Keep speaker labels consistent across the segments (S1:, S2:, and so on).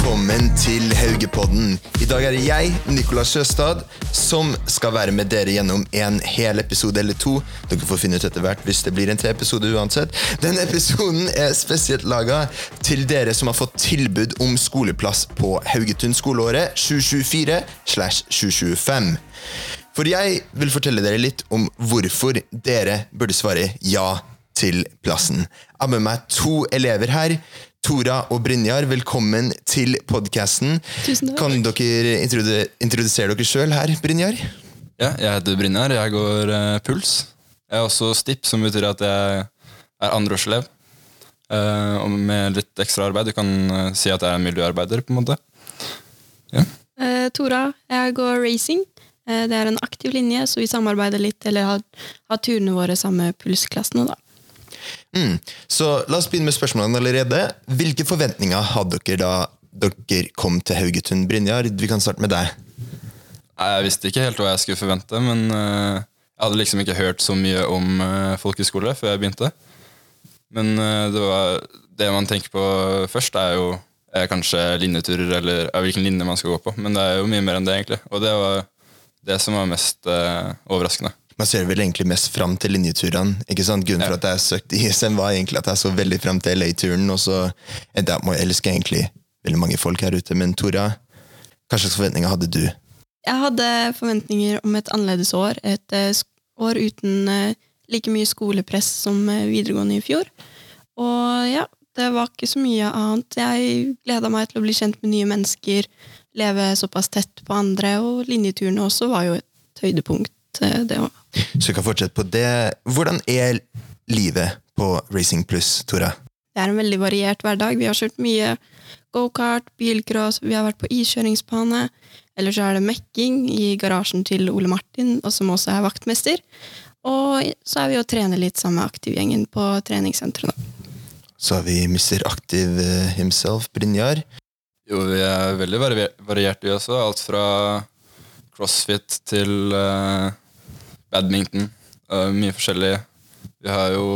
S1: velkommen til Haugepodden. I dag er det jeg, Nicolas Sjøstad, som skal være med dere gjennom en hel episode eller to. Dere får finne ut etter hvert hvis det blir en tre episode uansett. Denne episoden er spesielt laga til dere som har fått tilbud om skoleplass på Haugetun skoleåret 2024 slash 2025. For jeg vil fortelle dere litt om hvorfor dere burde svare ja til plassen. Jeg har med meg to elever her. Tora og Brynjar, velkommen til podkasten. Kan dere introdusere dere sjøl her, Brynjar?
S2: Ja, jeg heter Brynjar. Jeg går uh, puls. Jeg er også STIP, som betyr at jeg er andreårselev. Uh, og med litt ekstra arbeid. Du kan uh, si at jeg er miljøarbeider, på en måte. Ja.
S3: Eh, Tora, jeg går racing. Eh, det er en aktiv linje, så vi samarbeider litt, eller har, har turene våre sammen med pulsklassene, da.
S1: Mm. Så la oss begynne med spørsmålene allerede. Hvilke forventninger hadde dere da dere kom til Haugetun? Brynjar, vi kan starte med deg.
S2: Jeg visste ikke helt hva jeg skulle forvente, men eh, jeg hadde liksom ikke hørt så mye om folkeskole folkehøyskole før jeg begynte. Men eh, det, var, det man tenker på først, er jo er kanskje linjeturer, eller hvilken linje man skal gå på. Men det er jo mye mer enn det, egentlig. Og det var det som var mest eh, overraskende.
S1: Man ser vel egentlig mest fram til linjeturene. ikke sant? Grunnen for at jeg søkte ISM, var egentlig at jeg så veldig fram til LA-turen. Og så endte jeg opp med å elske egentlig veldig mange folk her ute. Men Tora, hva slags forventninger hadde du?
S3: Jeg hadde forventninger om et annerledes år. Et eh, år uten eh, like mye skolepress som eh, videregående i fjor. Og ja, det var ikke så mye annet. Jeg gleda meg til å bli kjent med nye mennesker, leve såpass tett på andre, og linjeturene også var jo et høydepunkt, eh, det òg.
S1: Så vi kan fortsette på det. Hvordan er livet på Racing Plus, Tora?
S3: Det er en veldig variert hverdag. Vi har kjørt mye gokart, bilcross, vi har vært på iskjøringsbane. Eller så er det mekking i garasjen til Ole Martin, og som også er vaktmester. Og så er vi og trener litt sammen med aktivgjengen på treningssenteret. da.
S1: Så har vi Mr. Aktiv eh, himself, Brynjar.
S2: Jo, vi er veldig variert vi også. Alt fra crossfit til uh, badminton. Uh, mye forskjellig. Vi har jo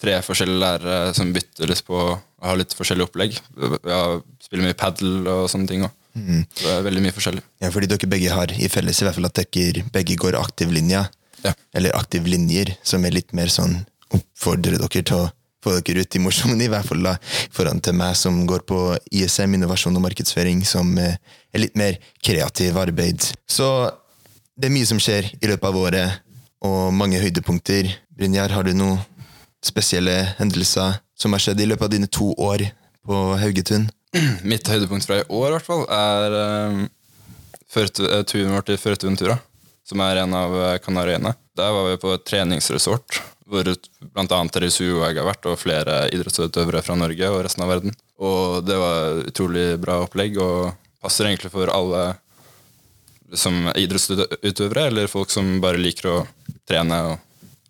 S2: tre forskjellige lærere som bytter litt på å ha litt forskjellig opplegg. Vi har, spiller mye padel og sånne ting òg. Så det er veldig mye forskjellig.
S1: Ja, fordi dere begge har i felles i hvert fall at dere begge går aktivlinja.
S2: Ja.
S1: Eller aktiv linjer, som er litt mer sånn oppfordrer dere til å få dere ut i mosjon, i hvert fall da, foran til meg som går på ISM, innovasjon og markedsføring, som eh, er litt mer kreativ arbeid. Så det er mye som skjer i løpet av året, og mange høydepunkter. Brynjar, har du noen spesielle hendelser som har skjedd i løpet av dine to år på Haugetun?
S2: Mitt høydepunkt fra i år i hvert fall er um, turen vår til Fuerteventura, som er en av eh, Kanariøyene. Der var vi på et treningsresort hvor annet Therese Uhaug har vært, og flere idrettsutøvere fra Norge og resten av verden. Og det var utrolig bra opplegg, og passer egentlig for alle som idrettsutøvere, eller folk som bare liker å trene og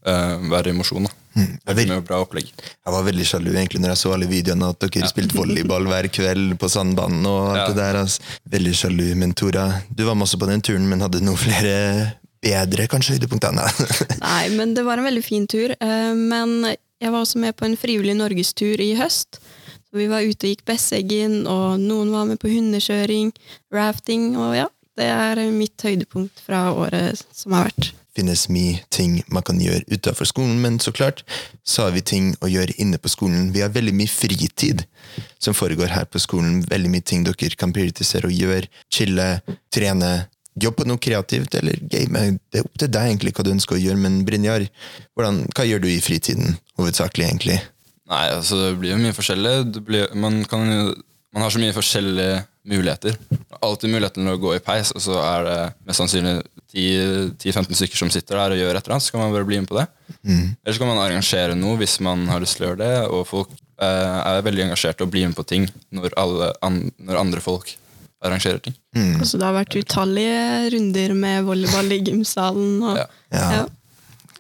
S2: uh, være i mosjon. Det er bra opplegg.
S1: Jeg var veldig sjalu egentlig når jeg så alle videoene at dere spilte volleyball hver kveld på sandbanen. og alt
S2: Ja.
S1: det der. Altså. Veldig sjalu. Men Tora, du var med også på den turen, men hadde noen flere bedre kanskje høydepunkter? Nei.
S3: Men det var en veldig fin tur. eh, Men jeg var også med på en frivillig norgestur i høst. Så vi var ute og gikk Besseggen, og noen var med på hundekjøring, rafting, og ja. Det er mitt høydepunkt fra året som har vært.
S1: Finnes mye ting man kan gjøre utenfor skolen, men så klart så har vi ting å gjøre inne på skolen. Vi har veldig mye fritid som foregår her på skolen. Veldig mye ting dere kan prioritisere og gjøre. Chille, trene, jobbe på noe kreativt eller game. Det er opp til deg egentlig hva du ønsker å gjøre, men Brynjar, hvordan, hva gjør du i fritiden hovedsakelig egentlig?
S2: Nei, altså det blir jo mye forskjellig. Blir, man, kan, man har så mye forskjellige muligheter. Alltid muligheten til å gå i peis, og så er det mest sannsynlig 10-15 stykker som sitter der og gjør et eller annet, så kan man bare bli med på det. Eller så kan man arrangere noe hvis man har lyst til å gjøre det, og folk eh, er veldig engasjerte og blir med på ting når, alle, an, når andre folk arrangerer ting.
S3: Altså, det har vært utallige runder med volleyball i gymsalen. Og,
S2: Ja.
S1: Ja.
S3: ja.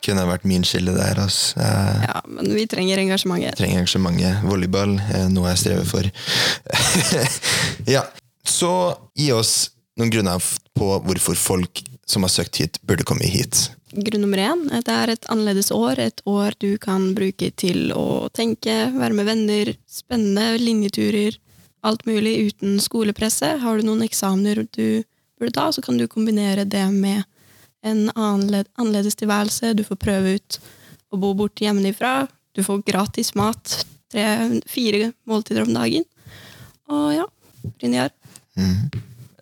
S1: Kunne vært min skille der. Altså. Jeg
S3: ja, men vi trenger engasjementet.
S1: trenger engasjementet. Volleyball er noe jeg strever for. ja, Så gi oss noen grunner på hvorfor folk som har søkt hit, burde komme hit.
S3: Grunn nummer én, det er et annerledes år. Et år du kan bruke til å tenke, være med venner, spennende linjeturer. alt mulig uten skolepresse. Har du noen eksamener du burde ta, så kan du kombinere det med en annerledes tilværelse. Du får prøve ut å bo borte hjemmefra. Du får gratis mat. Tre, fire måltider om dagen. Og ja, Brynjar.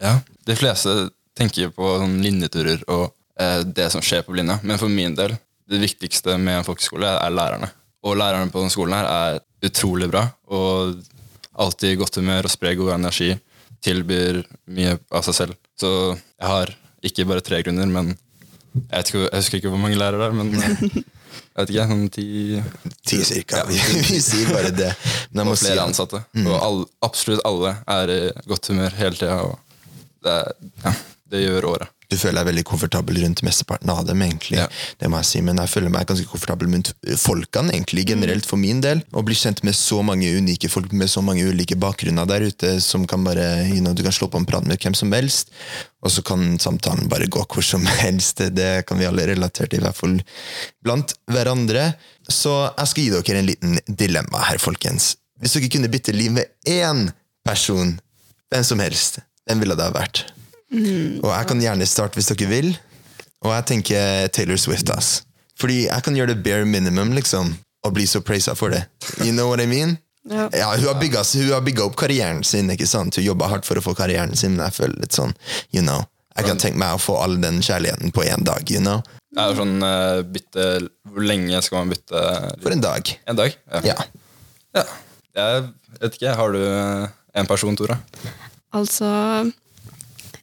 S2: Ja, De fleste tenker på sånn linjeturer og eh, det som skjer på linja, men for min del, det viktigste med en folkeskole er lærerne. Og lærerne på denne skolen her er utrolig bra, og alltid i godt humør og sprer god energi. Tilbyr mye av seg selv. Så jeg har ikke bare tre grunner, men jeg, ikke, jeg husker ikke hvor mange lærere det er, men jeg vet ikke, sånn ti
S1: Ti cirka. Vi, vi sier bare det. Men
S2: og flere
S1: si
S2: ansatte. Og alle, absolutt alle er i godt humør hele tida. Det, ja, det gjør året.
S1: Du føler deg veldig komfortabel rundt mesteparten av dem, egentlig.
S2: Ja.
S1: Det må jeg si, Men jeg føler meg ganske komfortabel rundt folkene, egentlig, generelt for min del. Å bli kjent med så mange unike folk med så mange ulike bakgrunner der ute, som kan bare, you know, du kan slå på en prat med hvem som helst, og så kan samtalen bare gå hvor som helst. Det kan vi alle relatere til, i hvert fall blant hverandre. Så jeg skal gi dere en liten dilemma her, folkens. Hvis dere kunne bytte liv med én person, hvem som helst, hvem ville det ha vært? Og jeg kan gjerne starte hvis dere vil. Og jeg tenker Taylor Swift. ass. Fordi jeg kan gjøre det bare minimum, liksom. Og bli så praisa for det. You know what I mean?
S3: Ja.
S1: Ja, Hun har bygga bygget opp karrieren sin. ikke sant? Hun jobba hardt for å få karrieren sin. Men jeg føler litt sånn, you know Jeg kan tenke meg å få all den kjærligheten på én dag. you know?
S2: Er sånn uh, bytte Hvor lenge skal man bytte?
S1: For en dag.
S2: En dag?
S1: Ja.
S2: Ja. Jeg vet ikke. Har du en person, Tora?
S3: Altså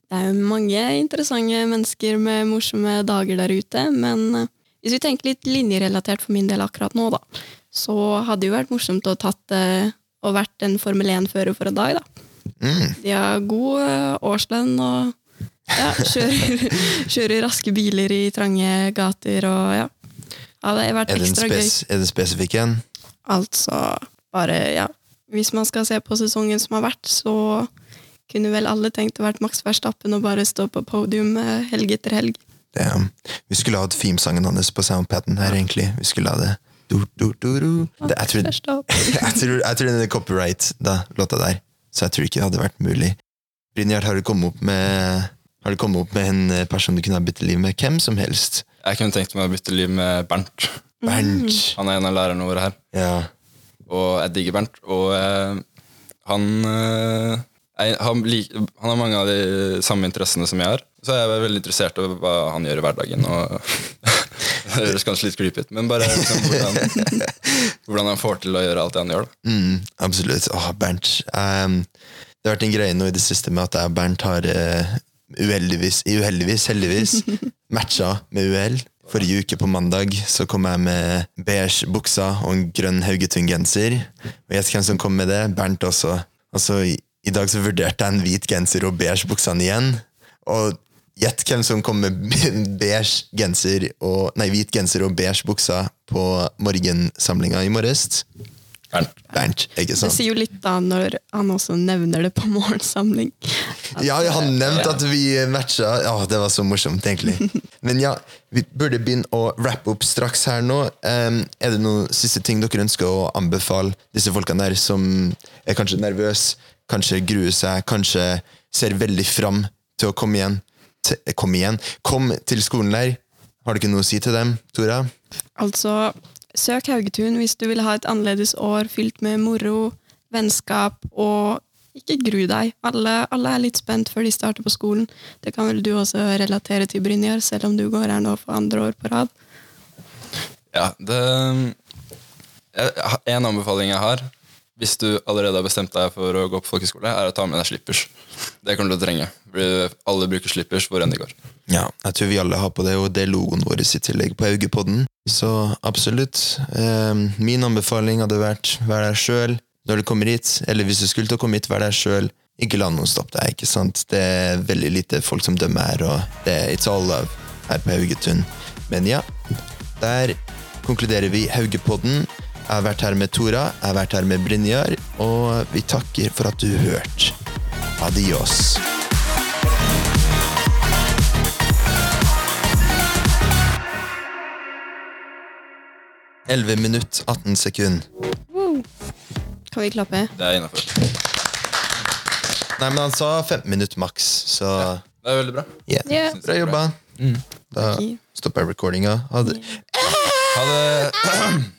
S3: Det er jo mange interessante mennesker med morsomme dager der ute, men eh, hvis vi tenker litt linjerelatert for min del akkurat nå, da, så hadde det jo vært morsomt å tatt eh, og vært en Formel 1-fører for en dag, da.
S1: Mm.
S3: De har god eh, årslønn og ja, kjører, kjører raske biler i trange gater og ja. Ja, det har vært
S1: Er det
S3: ekstra gøy.
S1: er det spesifikk en?
S3: Altså, bare, ja Hvis man skal se på sesongen som har vært, så kunne vel alle tenkt å vært Max Verstappen og bare stå på podium eh, helg etter helg.
S1: Det, vi skulle hatt themesangen hans på soundpaden her, egentlig. Vi skulle ha det. Du, du, du, du. det jeg, tror, jeg, tror, jeg tror den er copyright, da, låta der. Så jeg tror ikke det hadde vært mulig. Brynjar, har du kommet opp med Har du kommet opp med en eh, person du kunne ha byttet liv med? Hvem som helst?
S2: Jeg kunne tenkt meg å bytte liv med Bernt.
S1: Bernt.
S2: Han er en av lærerne våre her.
S1: Ja.
S2: Og jeg digger Bernt. Og eh, han, eh, han, har mange av de samme interessene som jeg har. Så jeg er veldig interessert i hva han gjør i hverdagen. Og det høres kanskje litt creepy ut, men bare liksom, hvordan, hvordan han får til å gjøre alt det han gjør.
S1: Mm, absolutt. Åh, Bernt. Um, det har vært en greie nå i det siste med at jeg og Bernt har uh, uheldigvis, uheldigvis, heldigvis, matcha med uhell. Forrige uke på mandag så kom jeg med beige bukser og en grønn Haugetun-genser. Og gjett hvem som kom med det? Bernt også. Altså, i, I dag så vurderte jeg en hvit genser og beige buksene igjen. Og gjett hvem som kom med beige genser og, nei, hvit genser og beige bukser på morgensamlinga i morges?
S2: Bernt.
S1: Bernt, ikke sant?
S3: Det sier jo litt da når han også nevner det på morgensamling.
S1: Ja, han nevnte at vi matcha. Ja, det var så morsomt, egentlig. Men ja, vi burde begynne å wrappe opp straks her nå. Um, er det noen siste ting dere ønsker å anbefale disse folkene der som er kanskje nervøse, kanskje gruer seg, kanskje ser veldig fram til å komme igjen? Til, kom igjen? Kom til skolen der. Har du ikke noe å si til dem, Tora?
S3: Altså, søk Haugetun hvis du vil ha et annerledes år fylt med moro, vennskap og ikke gru deg. Alle, alle er litt spent før de starter på skolen. Det kan vel du også relatere til, Brynjar, selv om du går her nå for andre år på rad.
S2: Ja, det En anbefaling jeg har, hvis du allerede har bestemt deg for å gå på folkeskole, er å ta med deg slippers. Det kommer du til å trenge. Alle bruker slippers hvor enn de går.
S1: Ja, jeg tror vi alle har på det, og det er logoen vår i tillegg på Augepodden. Så absolutt. Eh, min anbefaling hadde vært vær deg sjøl når du kommer hit, eller hvis du skulle til å komme hit, vær deg sjøl. Ikke la noen stoppe deg, ikke sant. Det er veldig lite folk som dømmer her, og det er it's all love her på Haugetun. Men ja, der konkluderer vi Haugepodden. Jeg har vært her med Tora, jeg har vært her med Brynjar, og vi takker for at du hørte. Adios. Elleve minutt, 18 sekund.
S3: Kan vi klappe?
S2: Det er innafor.
S1: Nei, men han sa 15 minutter maks, så
S2: Det er veldig bra.
S1: yeah.
S3: Yeah.
S1: Bra jobba. Da stopper jeg recordinga. Ha det.
S2: Ha det.